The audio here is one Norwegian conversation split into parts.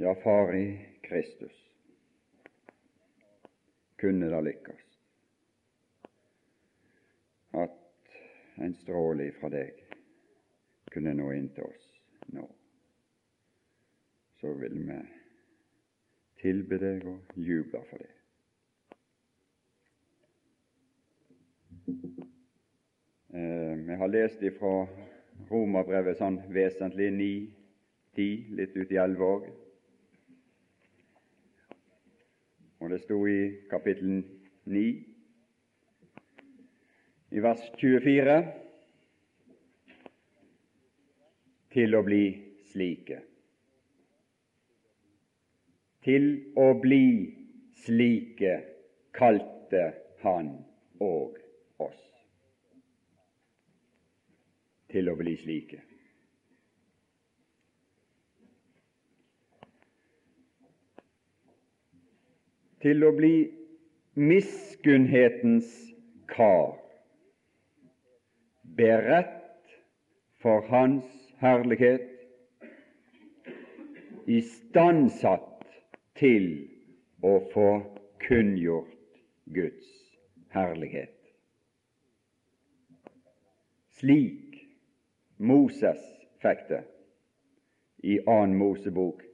ja, Far i Kristus, kunne det lykkes at en stråle fra deg kunne nå inn til oss nå. Så vil vi tilbe deg og juble for det. Eh, vi har lest ifra Romerbrevet sånn vesentlig ni-ti, litt ut i Elvåg. Og det sto i kapittel 9, i vers 24, til å bli slike. Til å bli slike kalte Han og oss. Til å bli slike. Til å bli miskunnhetens kar, beredt for Hans herlighet, istandsatt til å få kunngjort Guds herlighet. Slik Moses fikk det i 2. Mosebok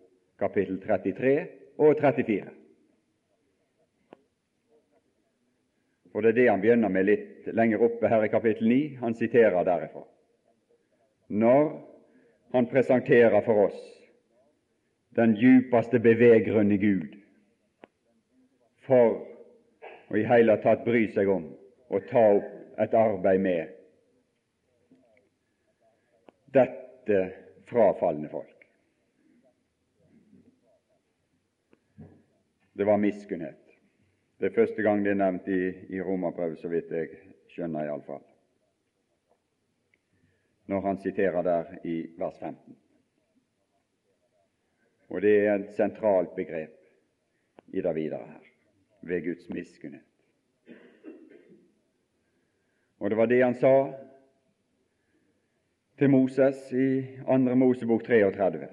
kapittel 33 og 34. For det er det han begynner med litt lenger oppe her i kapittel 9. Han siterer derifra. Når han presenterer for oss den djupeste beveggrunn i Gud for å i hele tatt bry seg om å ta opp et arbeid med dette frafalne folk. Det var miskunnhet. Det er første gang det er nevnt i, i Romerbrevet, så vidt jeg skjønner iallfall. Når han siterer der i vers 15. Og det er et sentralt begrep i det videre her, ved Guds miskunnhet. Og det var det han sa til Moses i 2. Mosebok 33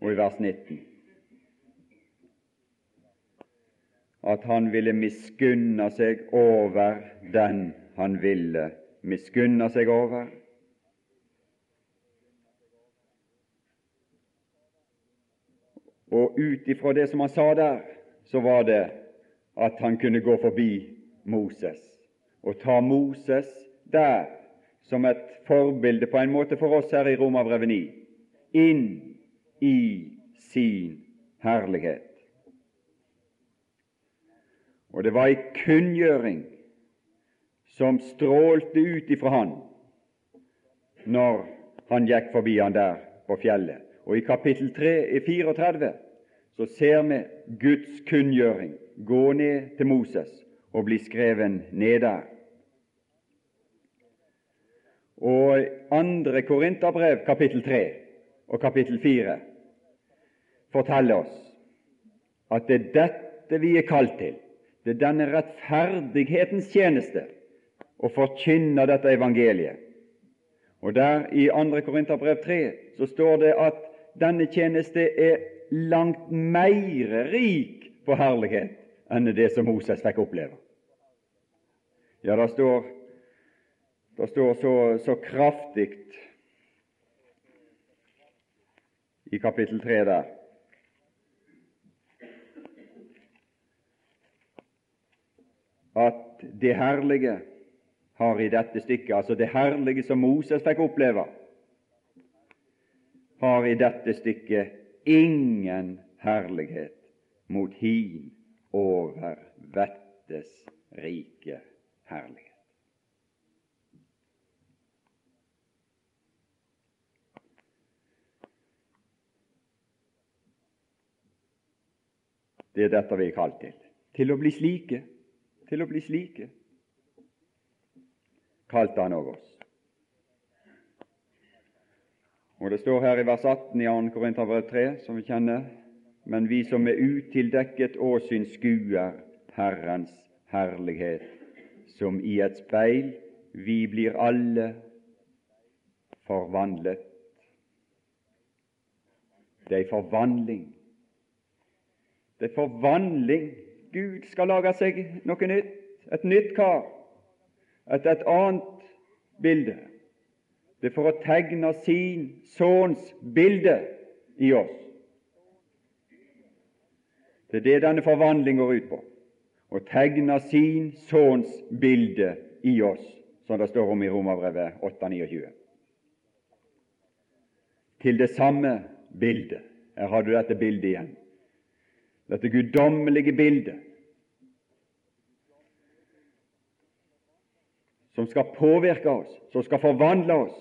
og i vers 19 at han ville miskunne seg over den han ville miskunne seg over. Og ut ifra det som han sa der, så var det at han kunne gå forbi Moses og ta Moses der som et forbilde på en måte for oss her i Romerbrevet 9 inn i sin herlighet. Og det var ei kunngjøring som strålte ut ifra han når han gikk forbi han der på fjellet. Og i kapittel 3 i 34 så ser vi Guds kunngjøring gå ned til Moses og bli skreven ned der. Og andre Korinterbrev, kapittel 3 og kapittel 4, forteller oss at det er dette vi er kalt til. Det er denne rettferdighetens tjeneste å forkynne dette evangeliet. Og der i 2. Korinterbrev 3 så står det at denne tjeneste er langt mer rik på herlighet enn det som Moses fikk oppleve. Ja, det står det står så, så kraftig i kapittel 3 der. At det herlige har i dette stykket, altså det herlige som Moses fikk oppleve, har i dette stykket ingen herlighet mot hin over vettes rike herlighet. Det er dette vi er kalt til. Til å bli slike. Til å bli slike. Kalte han over oss. Og Det står her i vers 18 i 2. Korinterbrev 3, som vi kjenner, men vi som med utildekket åsyn skuer Herrens herlighet, som i et speil, vi blir alle forvandlet Det er forvandling. Det er forvandling. Gud skal lage seg noe nytt, et nytt kar, et, et annet bilde. Det er for å tegne sin sønns bilde i oss. Det er det denne forvandling går ut på. Å tegne sin sønns bilde i oss, som det står om i Romerbrevet 8,29. Til det samme bildet. Her har du dette bildet igjen. Dette guddommelige bildet som skal påvirke oss, som skal forvandle oss,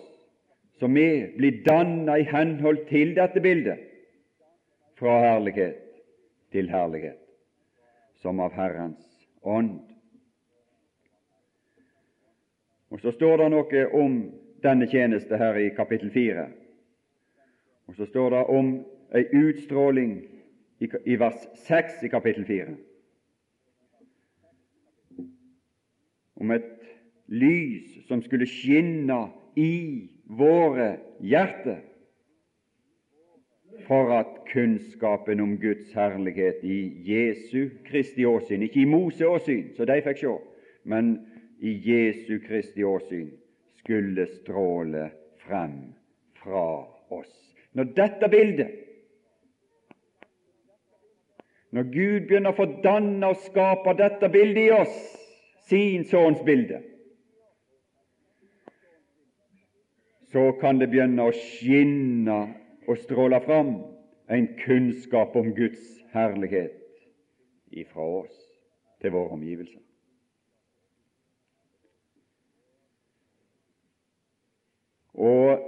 så vi blir danna i henhold til dette bildet, fra herlighet til herlighet, som av Herrens ånd. Og Så står det noe om denne tjeneste her i kapittel 4. Og så står det om ei utstråling i, vers 6 i kapittel 4. Om et lys som skulle skinne i våre hjerter, for at kunnskapen om Guds herlighet i Jesu Kristi åsyn, ikke i Mose åsyn, så de fikk se, men i Jesu Kristi åsyn, skulle stråle frem fra oss. Når dette bildet Når Gud begynner å fordanne og skape dette bildet i oss, sin sønns bilde, så kan det begynne å skinne og stråle fram en kunnskap om Guds herlighet ifra oss til våre omgivelser. Og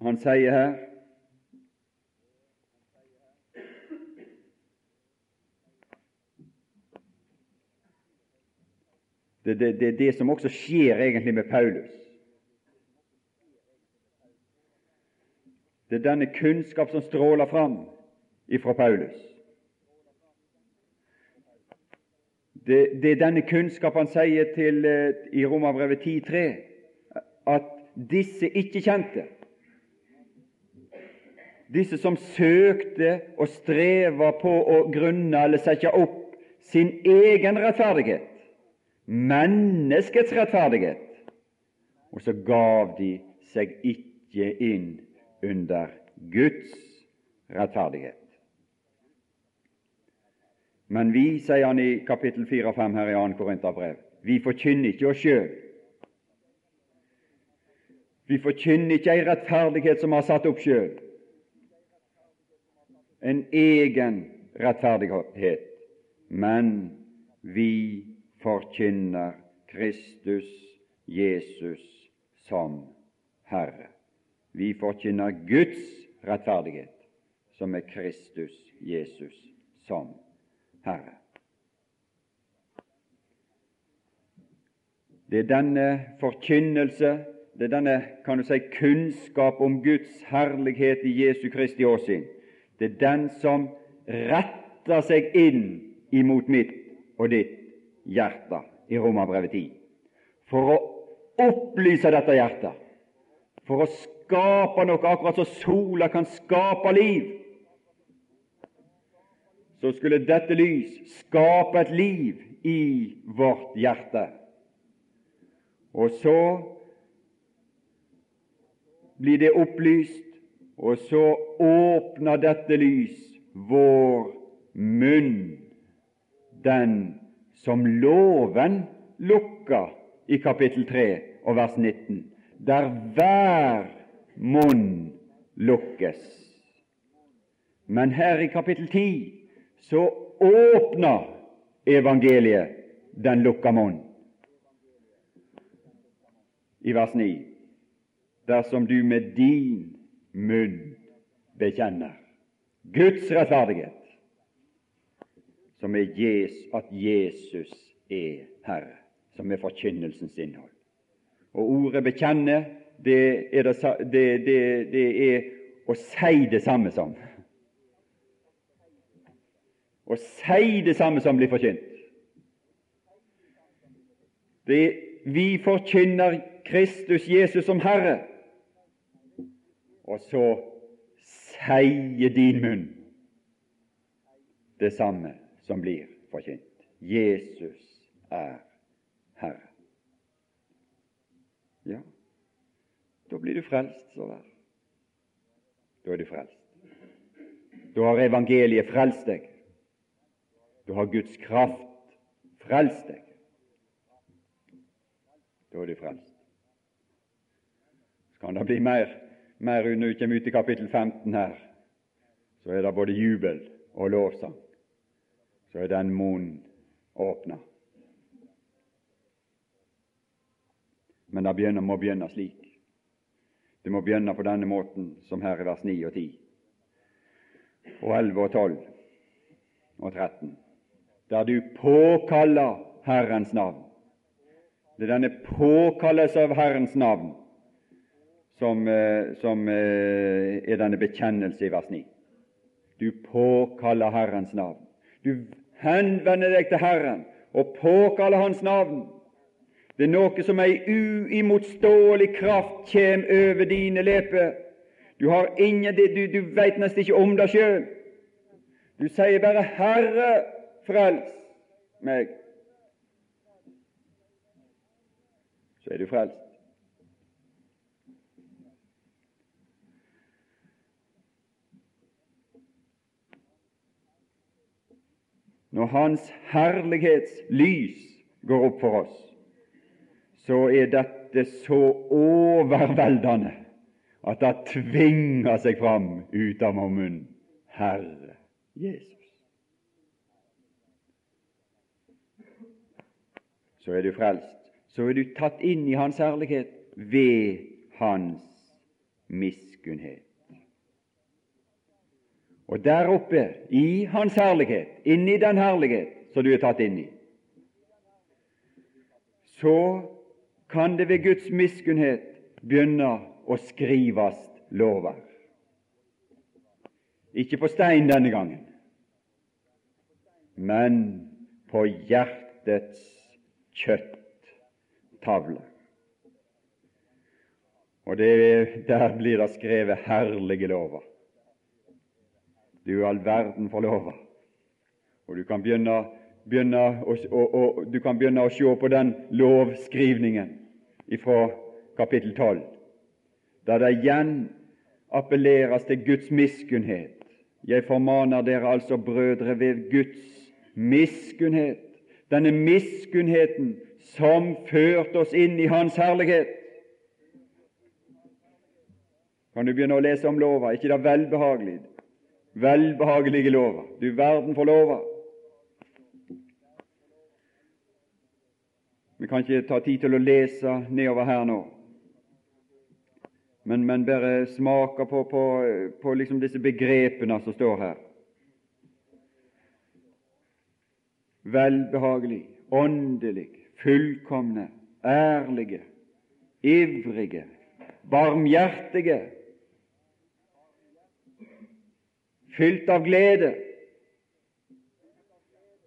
han sier her Det er det, det, det, som også skjer egentlig med Paulus. Det er denne kunnskap som stråler fram ifra Paulus. Det, det er denne kunnskap han sier til, eh, i Romerbrevet 10,3 at disse ikke kjente, disse som søkte og streva på å grunne eller sette opp sin egen rettferdighet, menneskets rettferdighet, og så gav de seg ikke inn under Guds rettferdighet. Men vi, sier han i kapittel 4 og 5 her i 2. Korinterbrev, vi forkynner ikke oss sjøl. Vi forkynner ikke ei rettferdighet som har satt opp sjøl, en egen rettferdighet, men vi forkynner Kristus Jesus som Herre. Vi forkynner Guds rettferdighet, som er Kristus Jesus som Herre. Det er denne forkynnelse, det er denne kan du si, kunnskap om Guds herlighet i Jesu Kristi åsyn. Det er den som retter seg inn imot mitt og ditt hjerte i Romerbrevet 10. For å opplyse dette hjertet, for å skape noe, akkurat som sola kan skape liv, så skulle dette lys skape et liv i vårt hjerte. Og så blir det opplyst, og så åpner dette lys vår munn, den som loven lukka i kapittel 3 og vers 19, der hver munn lukkes. Men her i kapittel 10 så åpner evangeliet den lukka munn. I vers 9 dersom du med din munn bekjenner Guds rettferdighet som er at Jesus er Herre, som er forkynnelsens innhold. Og ordet 'bekjenne' det er, det, det, det er å si det samme som. Å si det samme som blir forkynt. vi forkynner Kristus Jesus som Herre. og så sier din munn det samme som blir forkynt. Jesus er Herre. Ja, da blir du frelst, så vel. Da er du frelst. Da har evangeliet frelst deg. Da har Guds kraft frelst deg. Da er du frelst. Så kan det bli mer, mer når vi kommer ut i kapittel 15 her. Så er det både jubel og lovsang. Så er den munnen åpna. Men det begynner, må begynne slik. Det må begynne på denne måten som her i vers 9 og 10, og 11 og 12 og 13, der du påkaller Herrens navn. Det er denne påkallelse av Herrens navn som, eh, som eh, er denne bekjennelse i vers 9. Du påkaller Herrens navn. Du henvender deg til Herren og påkaller Hans navn. Det er noe som ei uimotståelig kraft kjem over dine leper. Du har ingen, du, du veit nesten ikke om det sjøl. Du sier bare 'Herre, frels meg'. Så er du frelst. Når Hans herlighetslys går opp for oss, så er dette så overveldende at det tvinger seg fram ut av vår munn. Herre Jesus. Så er du frelst. Så er du tatt inn i Hans herlighet ved Hans miskunnhet. Og der oppe, i Hans herlighet, inni den herlighet som du er tatt inn i, så kan det ved Guds miskunnhet begynne å skrives lover. Ikke på stein denne gangen, men på hjertets kjøtttavle. Og det, der blir det skrevet herlige lover. Du all verden for lover. Og du kan begynne, begynne å, og, og, du kan begynne å se på den lovskrivningen fra kapittel 12, der det igjen appelleres til Guds miskunnhet. Jeg formaner dere altså, brødre, ved Guds miskunnhet, denne miskunnheten som førte oss inn i Hans herlighet. Kan du begynne å lese om lova? ikke det velbehagelig? Velbehagelige lover. Du verden for lover. Vi kan ikke ta tid til å lese nedover her nå, men, men bare smake på, på, på liksom disse begrepene som står her. Velbehagelig, åndelig, fullkomne, ærlige, ivrige, barmhjertige, fylt av glede,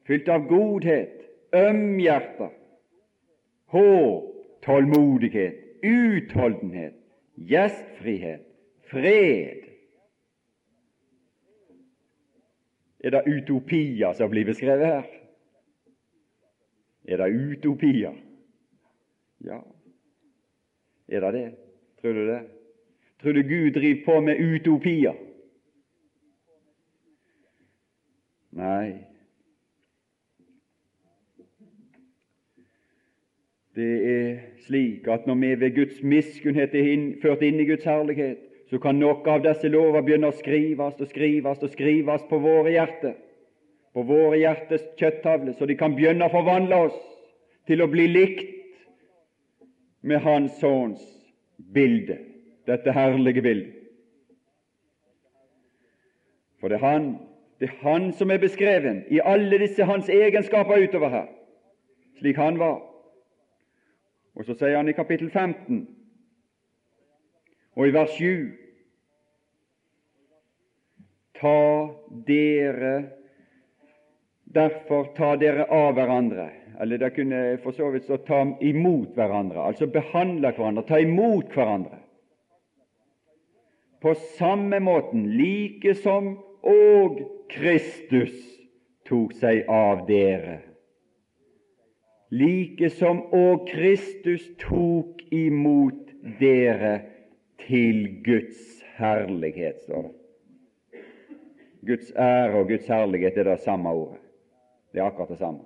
fylt av godhet, ømhjerter, håp, tålmodighet, utholdenhet, gjestfrihet, fred. Er det utopier som blir beskrevet her? Er det utopier? Ja, er det det? Tror du det? Tror du Gud driver på med utopier? Nei, Det er slik at når vi ved Guds miskunnhet er ført inn i Guds herlighet, så kan noe av disse lover begynne å skrives og skrives og skrives på våre hjerter, på våre hjertes kjøtttavle, så de kan begynne å forvandle oss til å bli likt med Hans Sønns bilde, dette herlige bildet. For det er Han, det er han som er beskreven i alle disse hans egenskaper utover her, slik han var. Og så sier han i kapittel 15 og i vers 7 Ta dere Derfor ta dere av hverandre. Eller det kunne for så vidt stå ta imot hverandre, altså behandle hverandre, ta imot hverandre. på samme måten, like som og Kristus tok seg av dere. Like som og Kristus tok imot dere til Guds herlighet, står. Guds ære og Guds herlighet er det samme ordet. Det er akkurat det samme.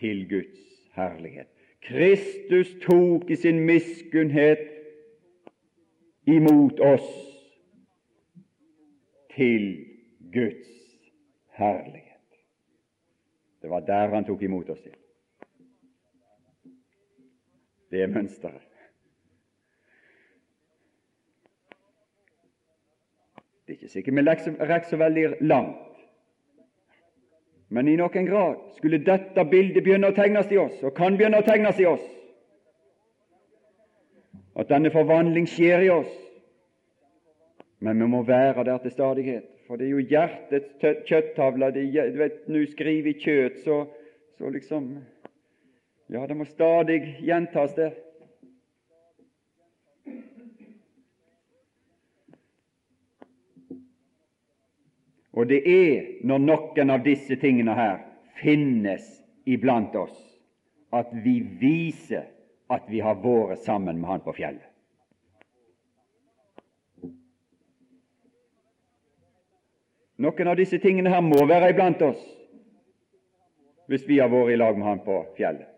Til Guds herlighet. Kristus tok i sin miskunnhet imot oss til Guds herlighet. Det var der han tok imot oss til. Det er mønsteret. Det er ikke sikkert vi rekker så veldig langt, men i noen grad skulle dette bildet begynne å tegnes i oss, og kan begynne å tegnes i oss, at denne forvandling skjer i oss. Men vi må være der til stadighet, for det er jo hjertets kjøttavle. Du vet, Nå skriver i kjøtt, så, så liksom Ja, det må stadig gjentas, det. Og det er når noen av disse tingene her finnes iblant oss, at vi viser at vi har vært sammen med Han på fjellet. Noen av disse tingene her må være iblant oss hvis vi har vært i lag med Han på fjellet.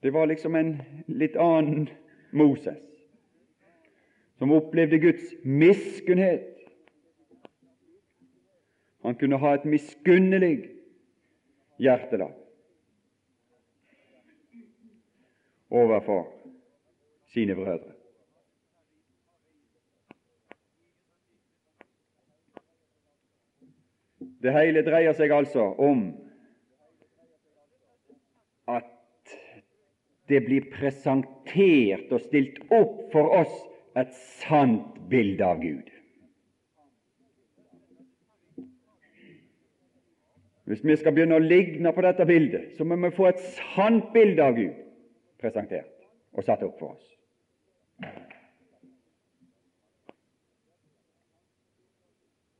Det var liksom en litt annen Moses som opplevde Guds miskunnhet. Han kunne ha et miskunnelig hjertelag overfor sine brødre. Det hele dreier seg altså om at det blir presentert og stilt opp for oss et sant bilde av Gud. Hvis vi skal begynne å ligne på dette bildet, så må vi få et sant bilde av Gud presentert og satt opp for oss.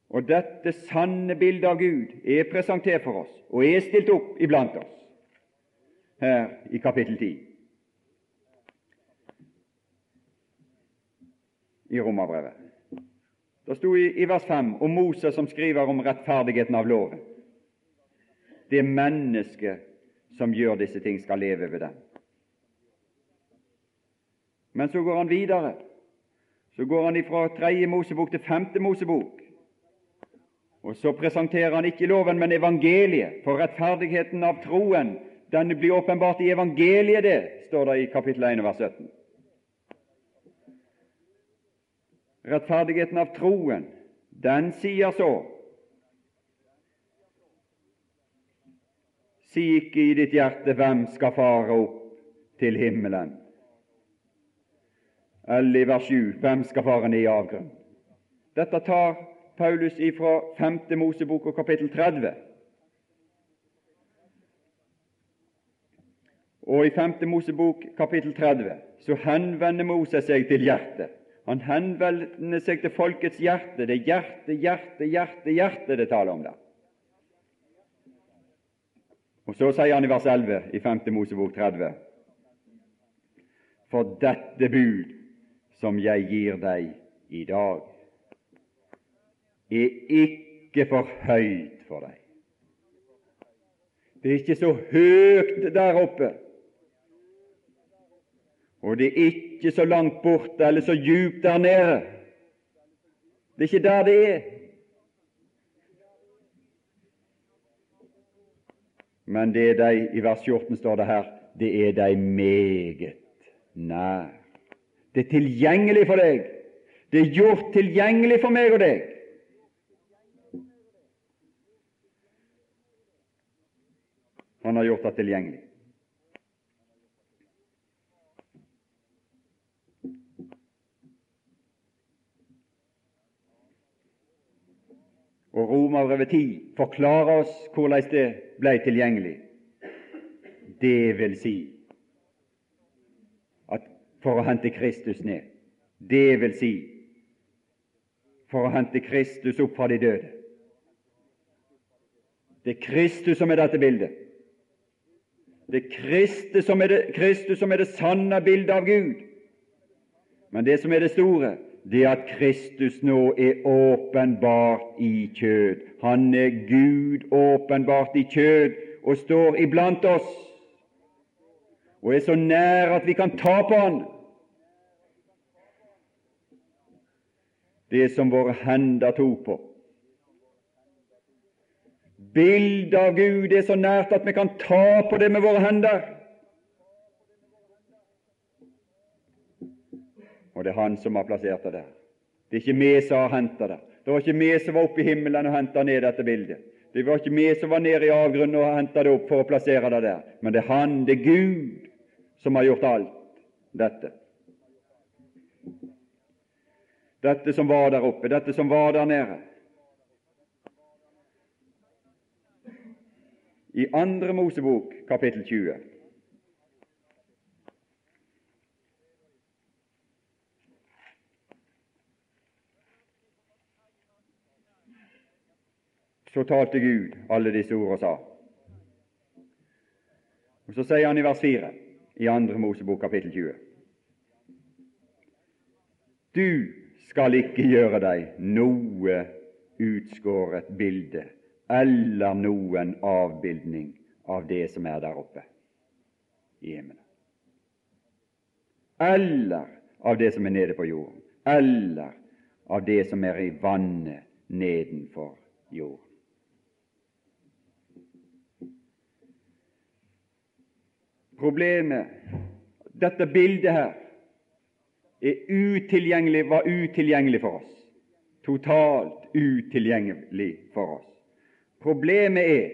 Og dette sanne bildet av Gud er presentert for oss og er stilt opp iblant oss her i kapittel 10. i Romerbrevet. Det sto i, vers 5 om Moses som skriver om rettferdigheten av loven. Det mennesket som gjør disse ting, skal leve ved dem. Men så går han videre. Så går han ifra tredje Mosebok til femte Mosebok. Og så presenterer han ikke loven, men evangeliet, for rettferdigheten av troen. Den blir åpenbart i evangeliet, det, står det i kapittel 1 vers 17. rettferdigheten av troen, den sier så Si ikke i ditt hjerte hvem skal fare opp til himmelen. Eller i vers 7 hvem skal fare ned i avgrunnen. Dette tar Paulus ifra 5. Mosebok og kapittel 30. Og i 5. Mosebok kapittel 30 så henvender Moses seg til hjertet. Han henvender seg til folkets hjerte. Det er hjerte, hjerte, hjerte, hjerte det taler om der. Og så sier han i vers 11 i 5. Mosebok 30.: For dette bud som jeg gir deg i dag, er ikke for høyt for deg. Det er ikke så høyt der oppe og det er ikke så langt borte eller så djupt der nede. Det er ikke der det er. Men det er deg, i vers 14 står det her, det er deg meget nær. Det er tilgjengelig for deg. Det er gjort tilgjengelig for meg og deg. Han har gjort det tilgjengelig. og Romerbrevet 10 forklarer oss hvordan det ble tilgjengelig. Det vil si at for å hente Kristus ned. Det vil si for å hente Kristus opp fra de døde. Det er Kristus som er dette bildet. Det er Kristus som er det, Kristus som er det sanne bildet av Gud. Men det som er det store, det er at Kristus nå er åpenbart i kjød. Han er Gud åpenbart i kjød og står iblant oss og er så nær at vi kan ta på Han. Det som våre hender tok på. Bildet av Gud er så nært at vi kan ta på det med våre hender. Og det er Han som har plassert det der. Det er ikke vi som har henta det. Det var ikke vi som var oppe i himmelen og henta ned dette bildet. Det var ikke vi som var nede i avgrunnen og henta det opp for å plassere det der. Men det er Han, det er Gud, som har gjort alt dette. Dette som var der oppe, dette som var der nede. I Andre Mosebok, kapittel 20, så talte Gud alle disse ord og sa. Og Så sier han i vers 4 i Andre Mosebok kapittel 20. Du skal ikke gjøre deg noe utskåret bilde eller noen avbildning av det som er der oppe i himmelen. Eller av det som er nede på jorden, eller av det som er i vannet nedenfor jorden. Problemet, dette bildet her, er utilgjengelig, var utilgjengelig for oss. Totalt utilgjengelig for oss. Problemet er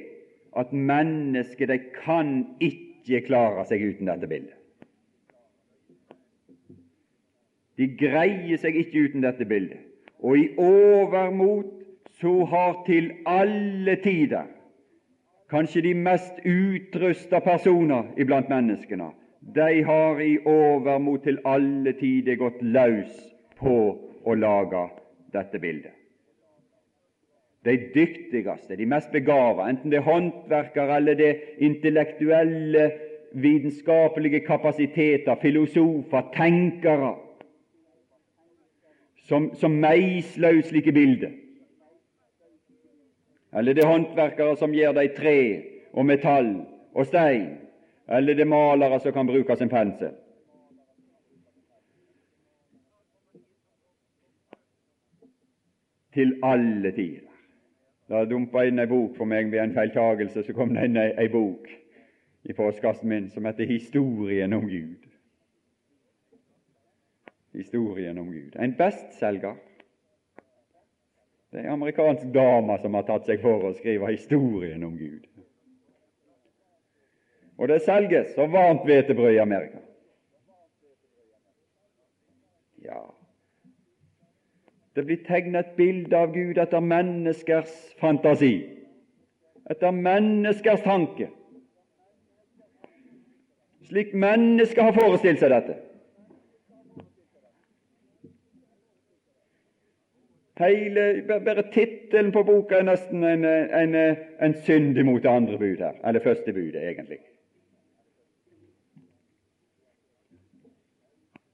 at mennesket de kan ikke klare seg uten dette bildet. De greier seg ikke uten dette bildet. Og i overmot så har til alle tider kanskje de mest utrusta personer iblant menneskene, de har i overmot til alle tider gått løs på å lage dette bildet. De dyktigste, de mest begava, enten det er håndverkere eller det intellektuelle, vitenskapelige kapasiteter, filosofer, tenkere, som, som meisler ut slike bilder eller det er håndverkere som gir deg tre og metall og stein, eller det er malere som kan bruke sin pensel. Til alle tider. Da dumpa inn ei bok for meg ved en feiltagelse, så kom det inn ei, ei bok i postkassen min som heter Historien om Gud. Historien om Gud. En bestselger. Det er ei amerikansk dame som har tatt seg for å skrive historien om Gud. Og det selges som varmt hvetebrød i Amerika. Ja, det blir tegnet et bilde av Gud etter menneskers fantasi, etter menneskers tanke, slik mennesker har forestilt seg dette. Hele, Bare tittelen på boka er nesten en, en, en synd imot det andre bud her, eller første budet, egentlig.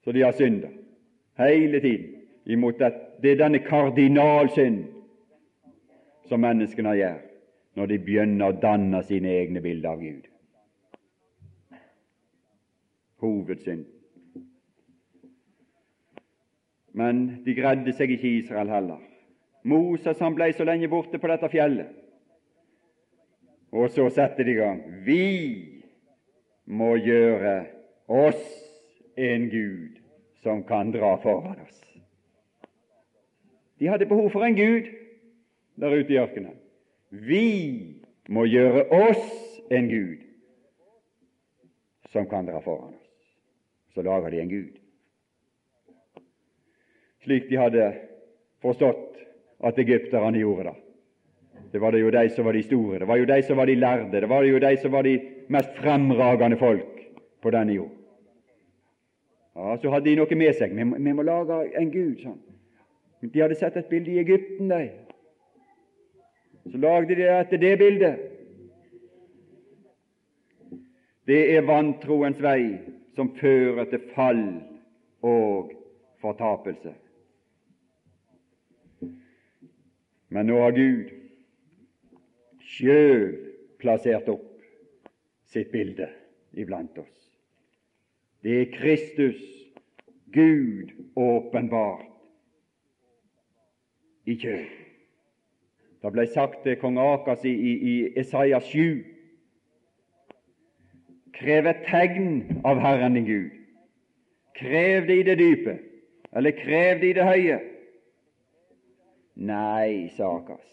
Så de har synda hele tiden imot det. Det er denne kardinalsynd som menneskene gjør når de begynner å danne sine egne bilder av Gud. Hovedsynd. Men de greide seg ikke i Israel heller. Moses han ble så lenge borte på dette fjellet. Og så setter de i gang. Vi må gjøre oss en Gud som kan dra foran oss. De hadde behov for en Gud der ute i ørkenen. Vi må gjøre oss en Gud som kan dra foran oss. Så lager de en Gud slik de hadde forstått at egypterne gjorde det. Det var det jo de som var de store, det var jo de som var de lærde, det var jo de som var de mest fremragende folk på denne jord. Ja, Så hadde de noe med seg. Vi må, vi må lage en gud, sånn. De hadde sett et bilde i Egypten, de. Så lagde de etter det bildet. Det er vantroens vei som fører til fall og fortapelse. Men nå har Gud sjøl plassert opp sitt bilde iblant oss. Det er Kristus, Gud åpenbart i kjød. Det ble sagt til kong Akas i, i, i Isaiah 7 Krev et tegn av Herren din Gud. Krev det i det dype, eller krev det i det høye. Nei, sa Akas.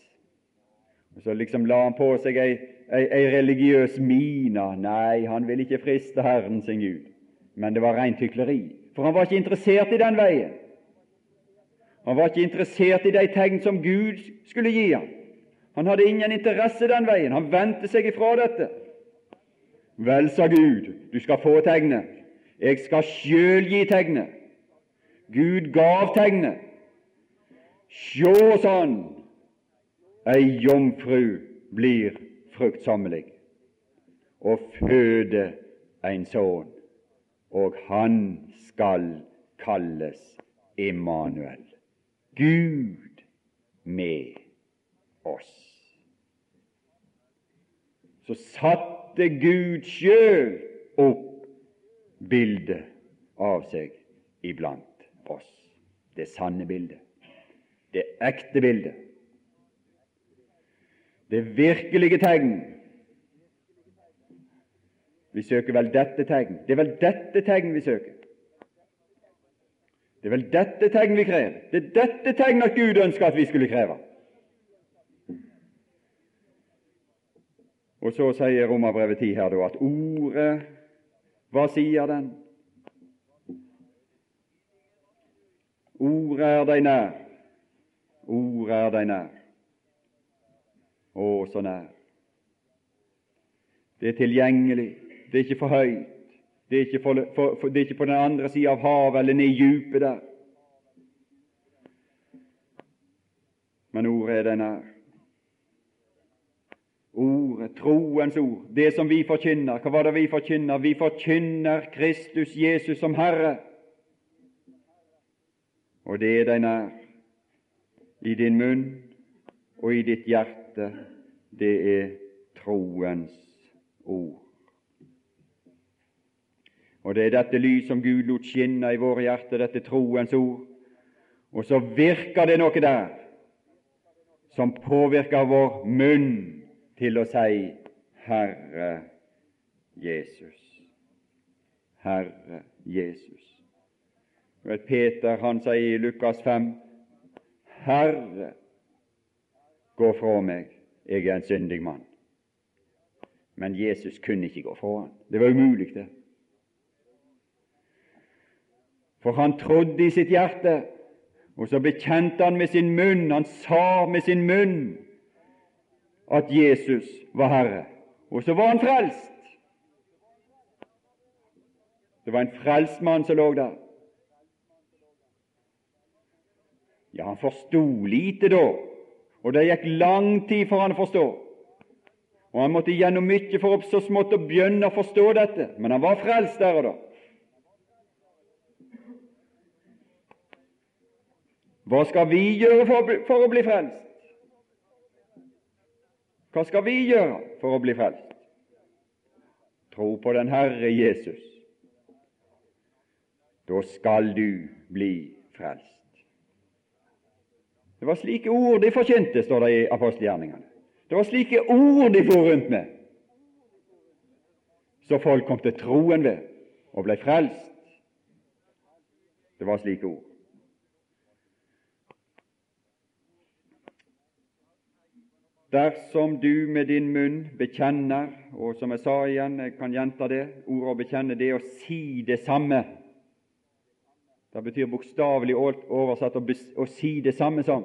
Og Så liksom la han på seg ei, ei, ei religiøs mine. Nei, han ville ikke friste Herren sin Gud, men det var rent hykleri. For han var ikke interessert i den veien. Han var ikke interessert i de tegn som Gud skulle gi ham. Han hadde ingen interesse den veien. Han vendte seg ifra dette. Vel, sa Gud, du skal få tegnet. Jeg skal sjøl gi tegnet. Gud gav tegnet. Sjå, sa han, ei jomfru blir fruktsommelig og føde en sønn, og han skal kalles Immanuel. Gud med oss. Så satte Gud sjøl opp bildet av seg iblant oss. Det sanne bildet. Det ekte bildet. Det virkelige tegn. Vi søker vel dette tegn. Det er vel dette tegn vi søker. Det er vel dette tegn vi krever. Det er dette tegn at Gud ønsker at vi skulle kreve. Og så sier Romerbrevet 10 her da at ordet Hva sier den? Ordet er deg nær. Ordet er deg nær. Å, så nær. Det er tilgjengelig. Det er ikke for høyt. Det er for, for, for, det er ikke på den andre sida av havet eller ned i djupet der. Men ordet er deg nær. Ordet, troens ord, det som vi forkynner. Hva var det vi forkynner? Vi forkynner Kristus Jesus som Herre. Og det er deg nær. I din munn og i ditt hjerte. Det er troens ord. Og det er dette lys som Gud lot skinne i våre hjerter, dette troens ord. Og så virker det noe der som påvirker vår munn til å si Herre Jesus. Herre Jesus. Vet, Peter han sier i Lukas 5 Herre, gå fra meg, jeg er en syndig mann. Men Jesus kunne ikke gå fra ham. Det var umulig, det. For han trodde i sitt hjerte, og så bekjente han med sin munn, han sa med sin munn at Jesus var Herre. Og så var han frelst. Det var en frelst mann som lå der. Ja, han forsto lite da, og det gikk lang tid for han å forstå. Og han måtte gjennom mye for opp så smått å begynne å forstå dette, men han var frelst der og da. Hva skal vi gjøre for, for å bli frelst? Hva skal vi gjøre for å bli frelst? Tro på den Herre Jesus. Da skal du bli frelst. Det var slike ord de forkynte, står det i apostelgjerningene. Det var slike ord de for rundt med, så folk kom til troen ved og ble frelst. Det var slike ord. Dersom du med din munn bekjenner, og som jeg sa igjen, jeg kan gjenta det, ordet å bekjenne, det å si det samme. Det betyr bokstavelig oversatt å, å si det samme som,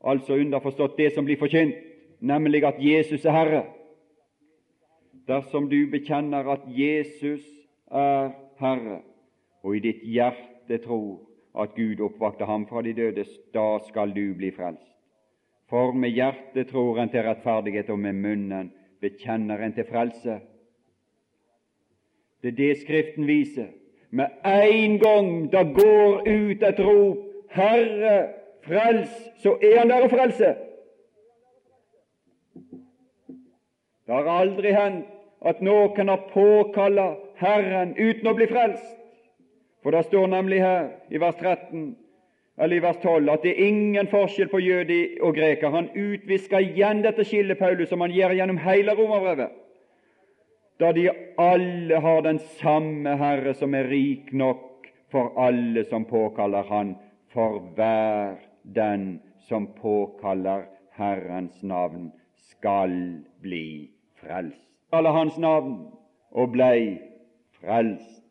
altså underforstått det som blir forkynt, nemlig at Jesus er Herre. Dersom du bekjenner at Jesus er Herre, og i ditt hjerte tror at Gud oppvakte ham fra de døde, da skal du bli frelst. For med hjertet tror en til rettferdighet, og med munnen bekjenner en til frelse. Det er det Skriften viser. Med en gang det går ut et rop 'Herre, frels', så er Han der å frelse. Det har aldri hendt at noen har påkalla Herren uten å bli frelst. For det står nemlig her i vers 13 eller i vers 12 at det er ingen forskjell på jøde og greker. Han utvisker igjen dette skillet, Paulus, som han gjør gjennom hele romerbrevet, da de alle har den samme Herre, som er rik nok for alle som påkaller Han, for hver den som påkaller Herrens navn, skal bli frelst. Alle Hans navn og blei frelst.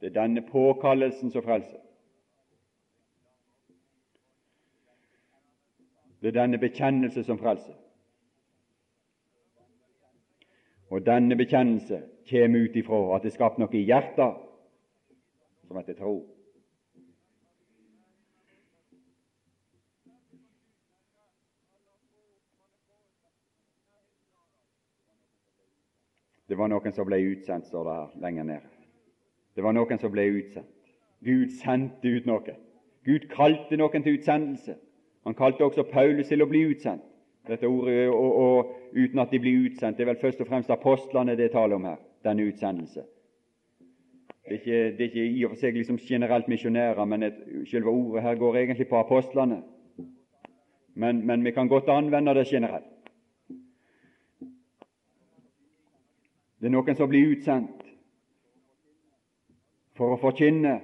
Det er denne påkallelsen som frelser. Er denne bekjennelse som frelse. Og denne bekjennelse kjem ut ifra at det skapt noe i hjertet som heter tro. Det var noen som ble utsendt, står det her lenger nede. Det var noen som ble utsendt. Gud sendte ut noe. Gud kalte noen til utsendelse. Han kalte også Paulus til å bli utsendt. Dette ordet og, og, uten at de blir utsendt, det er vel først og fremst apostlene det er tale om her, denne utsendelse. Det er, ikke, det er ikke, i og for seg liksom generelt misjonærer, men et, selve ordet her går egentlig på apostlene. Men, men vi kan godt anvende det generelt. Det er noen som blir utsendt for å forkynne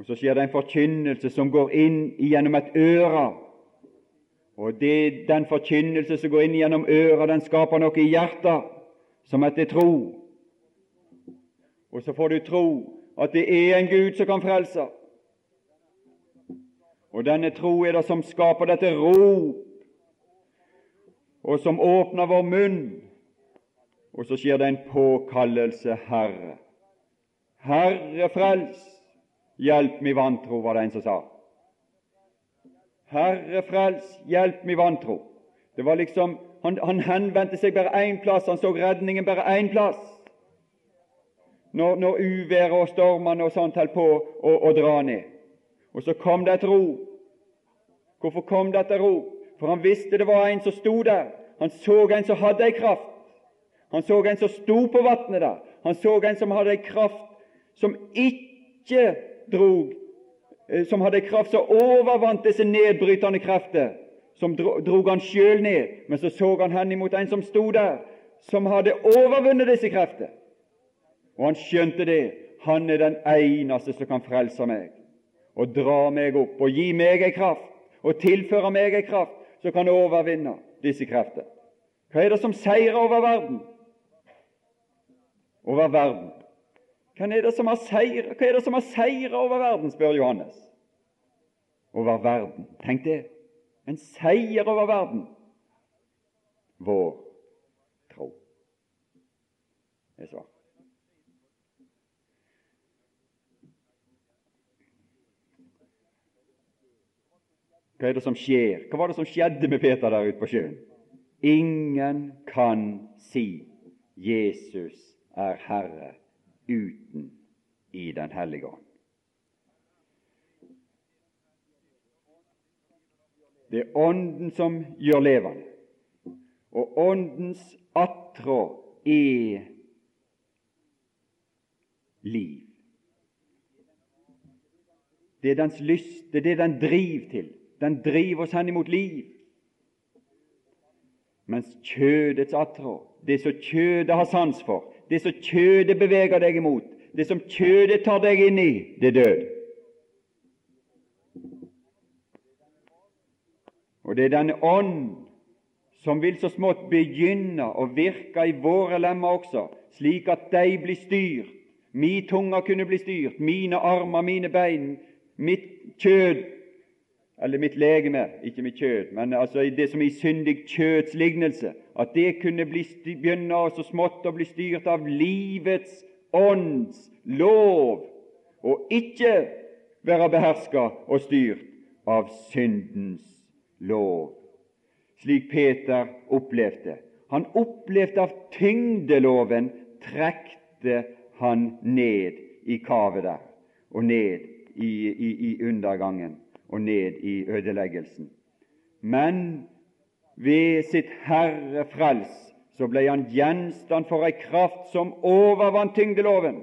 Og Så skjer det en forkynnelse som går inn gjennom et øre. Og det, Den forkynnelse som går inn gjennom øret, den skaper noe i hjertet som heter tro. Og så får du tro at det er en Gud som kan frelse. Og denne tro er det som skaper dette rop, og som åpner vår munn. Og så skjer det en påkallelse, Herre. Herre, frels! Hjelp mi vantro, var det en som sa. Herre frels, hjelp mi vantro. Det var liksom, Han, han henvendte seg bare én plass, han så redningen bare én plass. Når, når uværet og stormene og sånt holdt på å, dra ned. Og så kom det et ro. Hvorfor kom det et ro? For han visste det var en som sto der. Han så en som hadde ei kraft. Han så en som sto på vannet der. Han så en som hadde ei kraft som ikke drog, eh, som hadde kraft som overvant disse nedbrytende krefter, som drog han sjøl ned. Men så så han henimot en som sto der, som hadde overvunnet disse krefter. Og han skjønte det. Han er den eneste som kan frelse meg og dra meg opp og gi meg ei kraft og tilføre meg ei kraft som kan overvinne disse krefter. Hva er det som seirer over verden? Over verden hva er det som Hva er det som har seira over verden, spør Johannes. Over verden. Tenk det. En seier over verden. Vår tro. Er svar. Hva er det som skjer? Hva var det som skjedde med Peter der ute på sjøen? Ingen kan si Jesus er Herre uten i Den hellige ånd. Det er Ånden som gjør levende, og Åndens attrå er liv. Det er dens lyst, det er det den driver til. Den driver oss henimot liv. Mens kjødets attrå, det som kjødet har sans for, det som kjødet beveger deg imot, det som kjødet tar deg inn i, det er død. Og det er denne ånd som vil så smått begynne å virke i våre lemmer også, slik at de blir styrt. Min tunge kunne bli styrt, mine armer, mine bein, mitt kjød eller mitt legeme, ikke mitt kjød, men altså det som i syndig kjøds lignelse, at det kunne bli, begynne så smått å bli styrt av livets ånds lov, og ikke være beherska og styrt av syndens lov, slik Peter opplevde. Han opplevde av tyngdeloven trekte han ned i kavet der, og ned i, i, i undergangen og ned i ødeleggelsen. Men ved sitt Herre frels så ble han gjenstand for ei kraft som overvant tyngdeloven,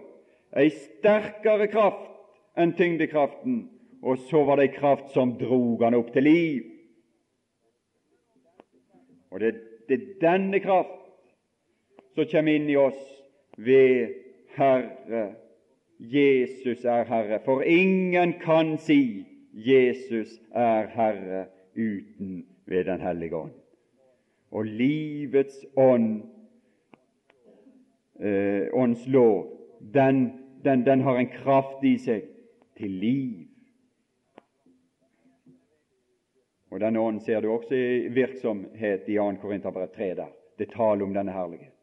ei sterkere kraft enn tyngdekraften, og så var det ei kraft som drog han opp til liv. Og det, det er denne kraft som kommer inn i oss ved Herre. Jesus er Herre, for ingen kan si Jesus er Herre uten ved Den hellige ånd. Og livets ånd, eh, ånds lov, den, den, den har en kraft i seg til liv. Og Denne ånden ser du også i virksomhet i 2. Korinterbrev 3. der. Det taler om denne herlighet.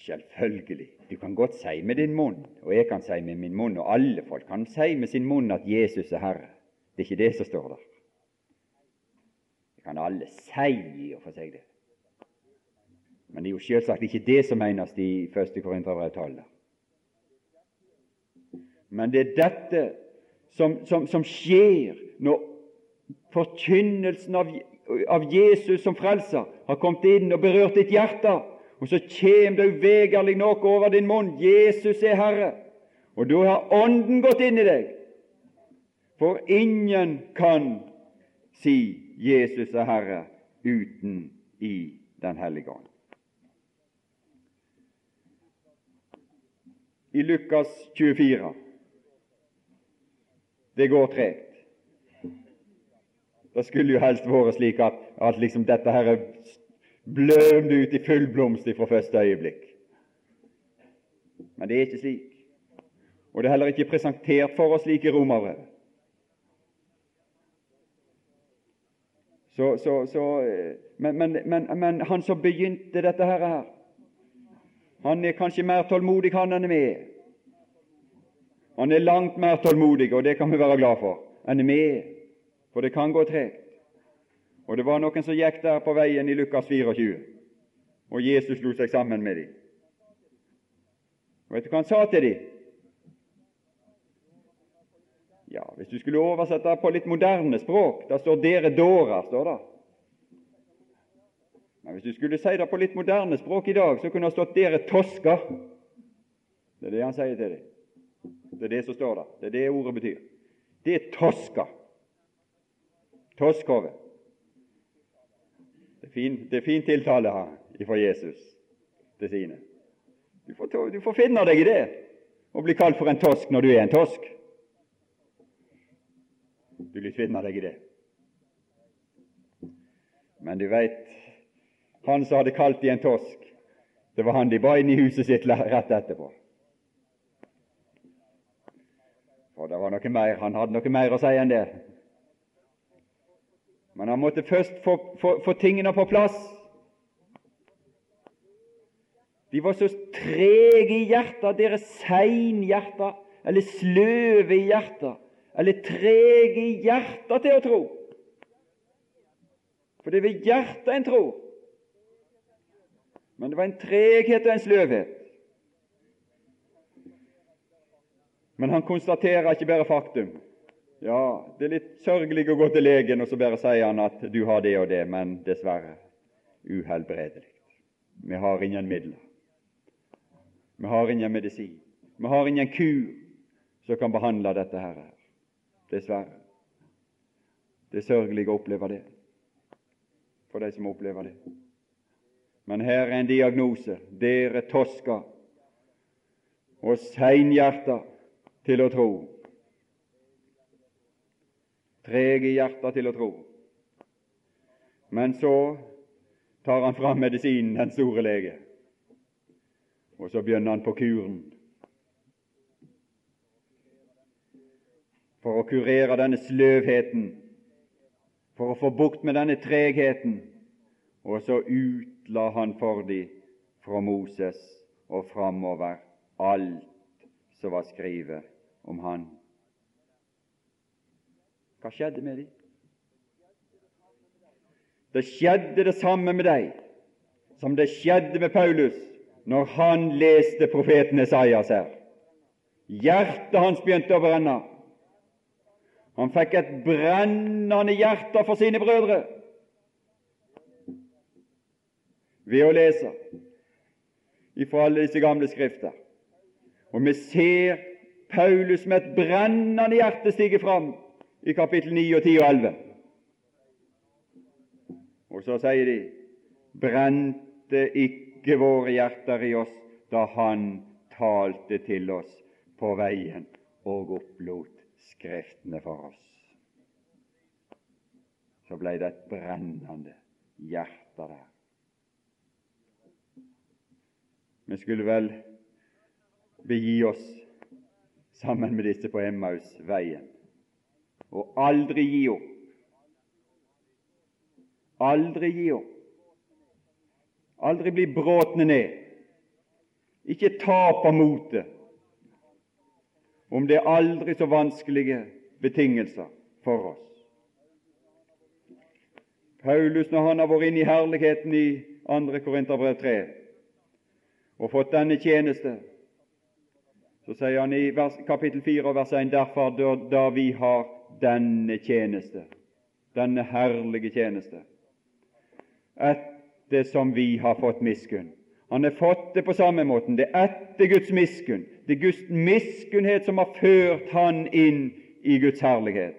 Selvfølgelig. Du kan godt si med din munn, og jeg kan si med min munn, og alle folk kan si med sin munn at Jesus er Herre. Det er ikke det som står der. Det kan alle si og for seg det. Men det er jo selvsagt ikke det som menes i 1. Korinterbrev 12. Men det er dette som, som, som skjer når forkynnelsen av, av Jesus som frelser har kommet inn og berørt ditt hjerte og så kjem det uvegerlig nok over din munn Jesus er Herre. Og da har Ånden gått inn i deg. For ingen kan si Jesus er Herre uten i Den hellige ånd. I Lukas 24 Det går tregt. Det skulle jo helst vært slik at, at liksom dette her blømde ut i full blomst fra første øyeblikk. Men det er ikke slik. Og det er heller ikke presentert for oss slik i Romerbrevet. Så, så, så, men, men, men, men, han som begynte dette her, han er kanskje mer tålmodig han enn vi er. Han er langt mer tålmodig, og det kan vi være glad for, enn vi er. For det kan gå tregt. Og det var noen som gikk der på veien i Lukas 24, og Jesus slo seg sammen med dem. Vet du hva han sa til dem? Ja, Hvis du skulle oversette på litt moderne språk Da står 'dere dårer'. står det. Men hvis du skulle si det på litt moderne språk i dag, så kunne det stått 'dere tosker'. Det er det han sier til dem. Det er det som står der. Det er det ordet betyr. Det er tosker. Toskhove. Det er fin, det er fin tiltale fra Jesus til sine. Du får, du får finne deg i det å bli kalt for en tosk når du er en tosk. Du vil finne deg i det. Men du veit, han som hadde kalt de en tosk, det var han de ba inn i huset sitt rett etterpå. For det var noe mer, han hadde noe mer å si enn det. Men han måtte først få, få, få tingene på plass. De var så trege i hjertet, deres seinhjerter, eller sløve i hjertet, eller trege i hjertet til å tro. For det er ved hjertet en tror. Men det var en treghet og en sløvhet. Men han konstaterer ikke bare faktum. Ja, det er litt sørgelig å gå til legen, og så bare sier han at du har det og det, men dessverre uhelbredelig. Vi har ingen midler. Vi har ingen medisin. Vi har ingen kur som kan behandle dette her. Dessverre. Det er sørgelig å oppleve det for de som opplever det. Men her er en diagnose. Dere tosker og seinhjerta til å tro trege i hjertet til å tro. Men så tar han fram medisinen, den store lege, Og så begynner han på kuren. For å kurere denne sløvheten, for å få bukt med denne tregheten. Og så utla han for de fra Moses og framover alt som var skrevet om han. Hva skjedde med dem? Det skjedde det samme med deg som det skjedde med Paulus når han leste profeten Esaias her. Hjertet hans begynte å brenne. Han fikk et brennende hjerte for sine brødre ved å lese ifra alle disse gamle skrifter. Og vi ser Paulus med et brennende hjerte stige fram i kapittel 9 og 10 og 11. Og så sier de brente ikke våre hjerter i oss da Han talte til oss på veien og opplot Skriftene for oss. Så ble det et brennende hjerte der. Vi skulle vel begi oss sammen med disse på Emmaus-veien og aldri gi opp. Aldri gi opp. Aldri bli bråtne ned. Ikke tape motet om det er aldri så vanskelige betingelser for oss. Paulus, når han har vært inne i herligheten i 2. Korinterbrev 3 og fått denne tjeneste, så sier han i vers, kapittel 4 vers 1 derfor da vi har denne tjeneste, denne herlige tjeneste, etter som vi har fått miskunn. Han har fått det på samme måten. Det er etter Guds miskunn. Det er Guds miskunnhet som har ført han inn i Guds herlighet.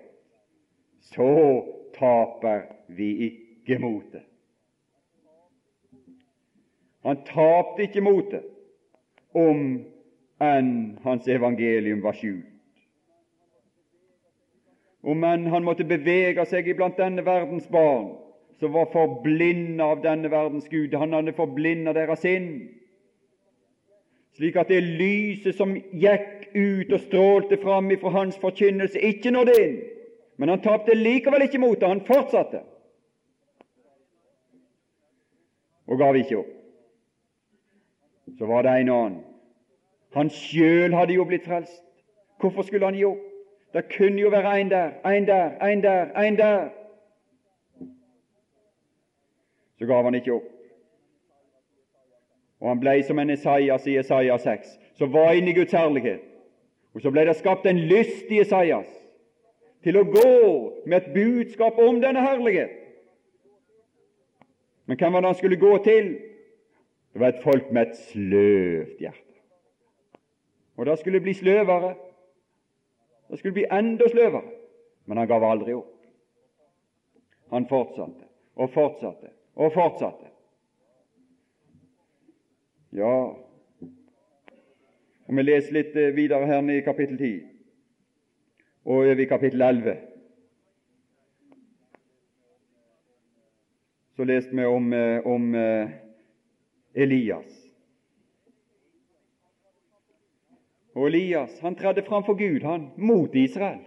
Så taper vi ikke motet. Han tapte ikke motet om enn hans evangelium var skjult. Om enn han måtte bevege seg iblant denne verdens barn, som var forblinda av denne verdens Gud. Han hadde forblinda deres sinn, slik at det lyset som gikk ut og strålte fram ifra hans forkynnelse, ikke nådde inn. Men han tapte likevel ikke motet, han fortsatte og gav ikke opp. Så var det en annen. Han sjøl hadde jo blitt frelst. Hvorfor skulle han gi opp? Det kunne jo være en der, en der, en der, en der. Så gav han ikke opp. Og han ble som en Esaias i Esaias 6, som var inne i Guds herlighet. Og så ble det skapt en lyst i Esaias til å gå med et budskap om denne herlighet. Men hvem var det han skulle gå til? Det var et folk med et sløvt hjerte. Og det skulle bli sløvere. Det skulle bli enda sløvere. Men han gav aldri opp. Han fortsatte og fortsatte og fortsatte. Ja, og vi leser litt eh, videre her i kapittel 10 og over i kapittel 11. Så leste vi om, eh, om eh, Elias. Og Elias han tredde fram for Gud, han, mot Israel.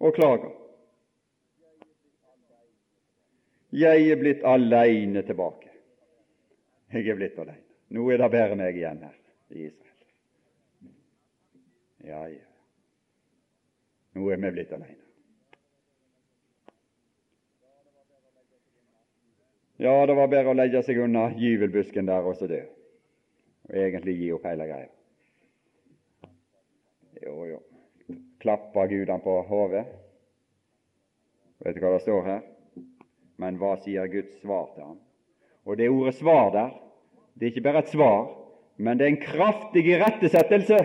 Og klager. Jeg er blitt aleine tilbake. Jeg er blitt aleine. Nå er det bare meg igjen her i Israel. Ja, ja. Nå er vi blitt aleine. Ja, det var bare å legge seg unna gyvelbusken der og så dø. Og egentlig gi opp hele greia. Jo, jo. Klappa Gud han på hodet? Vet du hva det står her? Men hva sier Guds svar til ham? Og det ordet 'svar' der, det er ikke bare et svar, men det er en kraftig irettesettelse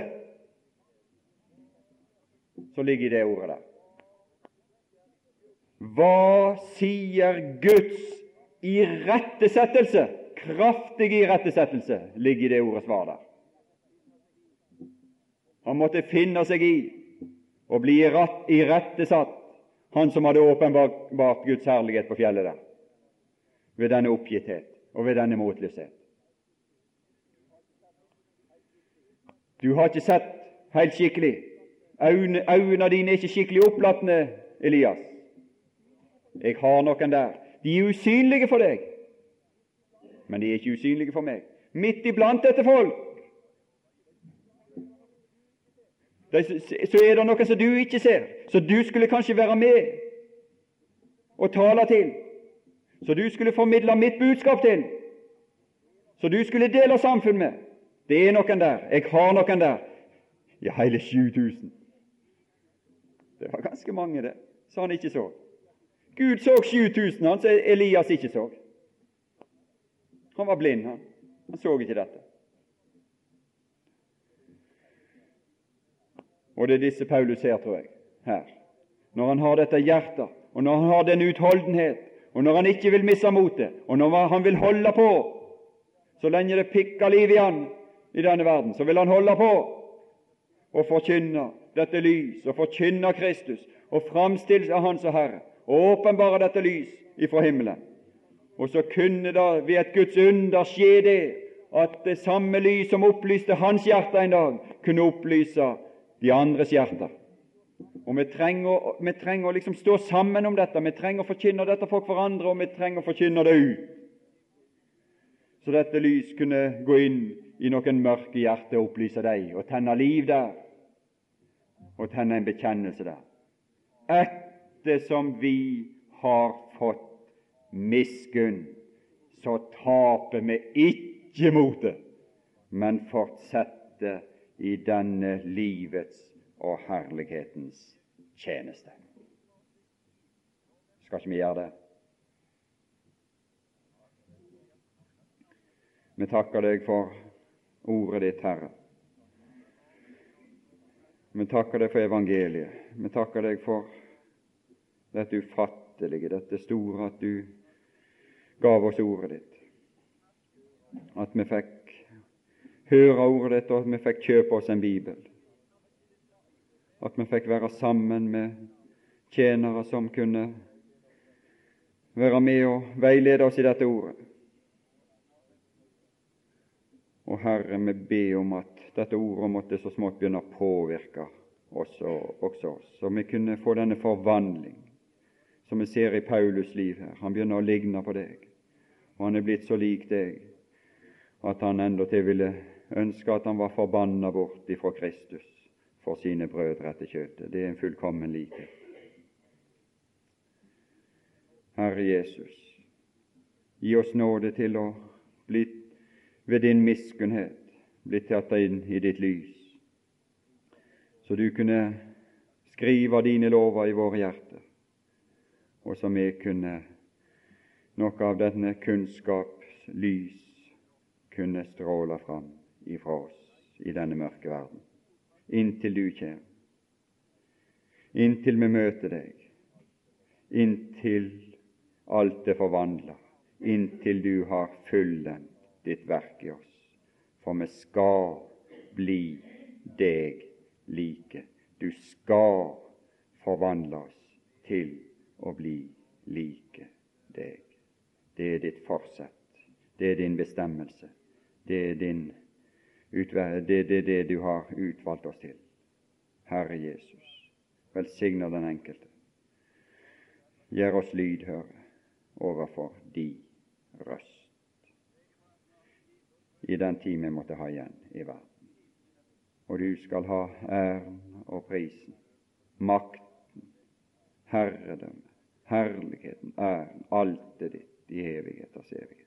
som ligger i det ordet der. Hva sier Guds irettesettelse, kraftig irettesettelse, ligger i det ordet svar der. Han måtte finne seg i å bli irettesatt, han som hadde åpenbart Guds herlighet på fjellet der. ved denne oppgitthet og ved denne motløshet. Du har ikke sett helt skikkelig. Øynene dine er ikke skikkelig opplatne, Elias. Jeg har noen der. De er usynlige for deg, men de er ikke usynlige for meg. Midt iblant dette folk så er det noe som du ikke ser, så du skulle kanskje være med og tale til, så du skulle formidle mitt budskap til, så du skulle dele samfunn med. Det er noen der. Jeg har noen der. Ja, hele 7000. Det var ganske mange, det, så han ikke så. Gud så 7000, han som Elias ikke så. Han var blind, han. Han så ikke dette. Og det er disse Paulus ser, tror jeg, her. Når han har dette hjertet, og når han har den utholdenhet, og når han ikke vil miste motet, og når han vil holde på Så lenge det pikker liv i han i denne verden, så vil han holde på og forkynne dette lys, og forkynne Kristus, og framstille Han som Herre, og åpenbare dette lys ifra himmelen. Og så kunne det ved et Guds under skje det at det samme lys som opplyste hans hjerte en dag, kunne opplyse de andres hjerter. Og Vi trenger, vi trenger å liksom stå sammen om dette. Vi trenger å forkynne dette for hverandre, og vi trenger å forkynne det ut. Så dette lys kunne gå inn i noen mørke hjerter og opplyse dem, og tenne liv der, og tenne en bekjennelse der. Ettersom vi har fått miskunn, så taper vi ikke motet, men fortsetter i denne livets og herlighetens tjeneste. Skal ikke vi gjøre det? Vi takker deg for ordet ditt, Herre. Vi takker deg for evangeliet. Vi takker deg for dette ufattelige, dette store, at du gav oss ordet ditt. At vi fikk høre ordet ditt, og at vi fikk kjøpe oss en bibel. At vi fikk være sammen med tjenere som kunne være med og veilede oss i dette ordet. Og Herre, vi ber om at dette ordet måtte så smått begynne å påvirke oss og også oss, så vi kunne få denne forvandling som vi ser i Paulus' liv her. Han begynner å ligne på deg, og han er blitt så lik deg at han endatil ville ønske at han var forbanna bort ifra Kristus for sine brødre etter kjøttet. Det er en fullkommen likhet. Herre Jesus, gi oss nåde til å bli ved din miskunnhet bli tatt inn i ditt lys, så du kunne skrive dine lover i våre hjerter, og som vi kunne noe av denne kunnskaps lys kunne stråle fram ifra oss i denne mørke verden, inntil du kommer, inntil vi møter deg, inntil alt er forvandla, inntil du har fullendt ditt verk i oss. For vi skal bli deg like. Du skal forvandle oss til å bli like deg. Det er ditt forsett. Det er din bestemmelse. Det er din det det, det du har utvalgt oss til. Herre Jesus, velsigner den enkelte. Gjør oss lydhøre overfor di røst i den tid vi måtte ha igjen i verden. Og du skal ha æren og prisen, makten, herredømmet, herligheten, æren, alt er ditt i evigheters evighet.